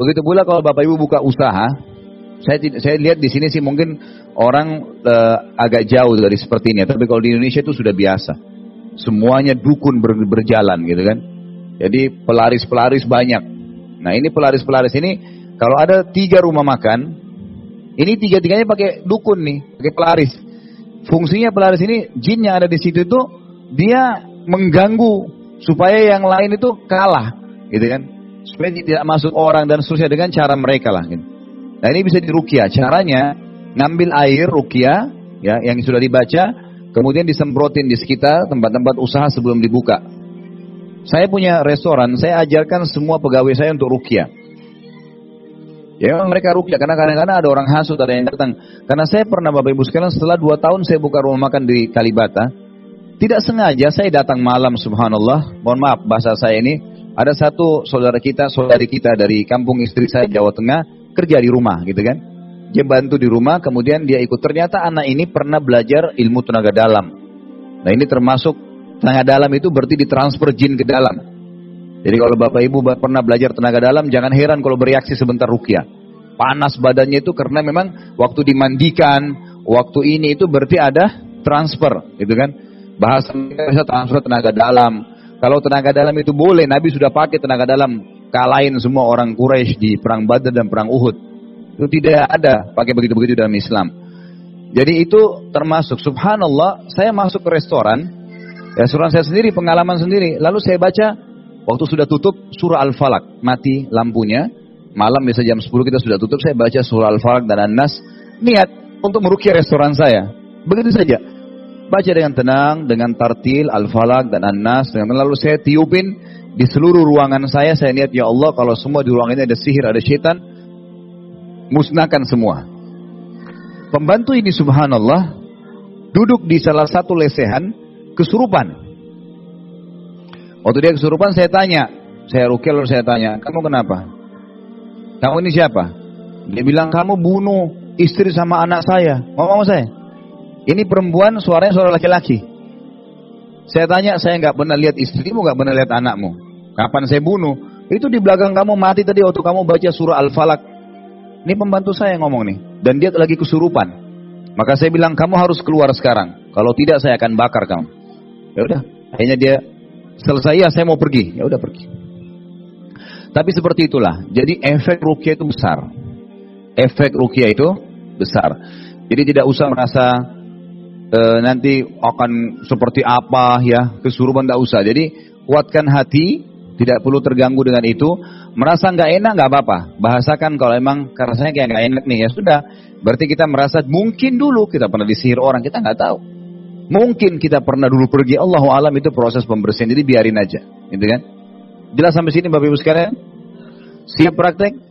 Begitu pula kalau Bapak Ibu buka usaha, saya saya lihat di sini sih mungkin orang uh, agak jauh dari seperti ini, tapi kalau di Indonesia itu sudah biasa. Semuanya dukun ber, berjalan gitu kan. Jadi pelaris-pelaris banyak. Nah ini pelaris-pelaris ini kalau ada tiga rumah makan, ini tiga-tiganya pakai dukun nih, pakai pelaris. Fungsinya pelaris ini jin yang ada di situ itu dia mengganggu supaya yang lain itu kalah, gitu kan? Supaya tidak masuk orang dan seterusnya dengan cara mereka lah. Gitu. Nah ini bisa dirukia. Caranya ngambil air rukia ya yang sudah dibaca, kemudian disemprotin di sekitar tempat-tempat usaha sebelum dibuka. Saya punya restoran, saya ajarkan semua pegawai saya untuk rukia. Ya memang mereka rukyah karena kadang-kadang ada orang hasut ada yang datang. Karena saya pernah Bapak Ibu sekalian setelah dua tahun saya buka rumah makan di Kalibata, tidak sengaja saya datang malam subhanallah, mohon maaf bahasa saya ini, ada satu saudara kita, saudari kita dari kampung istri saya Jawa Tengah kerja di rumah gitu kan. Dia bantu di rumah, kemudian dia ikut. Ternyata anak ini pernah belajar ilmu tenaga dalam. Nah ini termasuk tenaga dalam itu berarti ditransfer jin ke dalam. Jadi kalau Bapak Ibu pernah belajar tenaga dalam, jangan heran kalau bereaksi sebentar rukyah. Panas badannya itu karena memang waktu dimandikan, waktu ini itu berarti ada transfer, gitu kan? Bahasa bisa transfer tenaga dalam. Kalau tenaga dalam itu boleh, Nabi sudah pakai tenaga dalam kalahin semua orang Quraisy di perang Badar dan perang Uhud. Itu tidak ada pakai begitu-begitu dalam Islam. Jadi itu termasuk subhanallah, saya masuk ke restoran, restoran saya sendiri, pengalaman sendiri, lalu saya baca Waktu sudah tutup surah Al-Falak, mati lampunya. Malam bisa jam 10 kita sudah tutup, saya baca surah Al-Falak dan An-Nas. Niat untuk merukia restoran saya. Begitu saja. Baca dengan tenang, dengan tartil, Al-Falak dan An-Nas. Lalu saya tiupin di seluruh ruangan saya. Saya niat, ya Allah kalau semua di ruangan ini ada sihir, ada setan. Musnahkan semua. Pembantu ini subhanallah. Duduk di salah satu lesehan. Kesurupan. Waktu dia kesurupan saya tanya, saya lalu saya tanya, kamu kenapa? Kamu ini siapa? Dia bilang kamu bunuh istri sama anak saya. Ngomong saya. Ini perempuan suaranya suara laki-laki. Saya tanya, saya nggak pernah lihat istrimu, nggak pernah lihat anakmu. Kapan saya bunuh? Itu di belakang kamu mati tadi waktu kamu baca surah Al-Falak. Ini pembantu saya yang ngomong nih. Dan dia lagi kesurupan. Maka saya bilang kamu harus keluar sekarang. Kalau tidak saya akan bakar kamu. Ya udah. Akhirnya dia Selesai ya saya mau pergi, ya udah pergi. Tapi seperti itulah. Jadi efek rukyah itu besar. Efek rukyah itu besar. Jadi tidak usah merasa e, nanti akan seperti apa ya kesurupan tidak usah. Jadi kuatkan hati, tidak perlu terganggu dengan itu. Merasa nggak enak nggak apa-apa. Bahasakan kalau emang rasanya kayak nggak enak nih ya sudah. Berarti kita merasa mungkin dulu kita pernah disihir orang kita nggak tahu. Mungkin kita pernah dulu pergi, Allah alam itu proses pembersihan, jadi biarin aja, gitu kan? Jelas sampai sini Bapak Ibu sekalian? Siap praktek?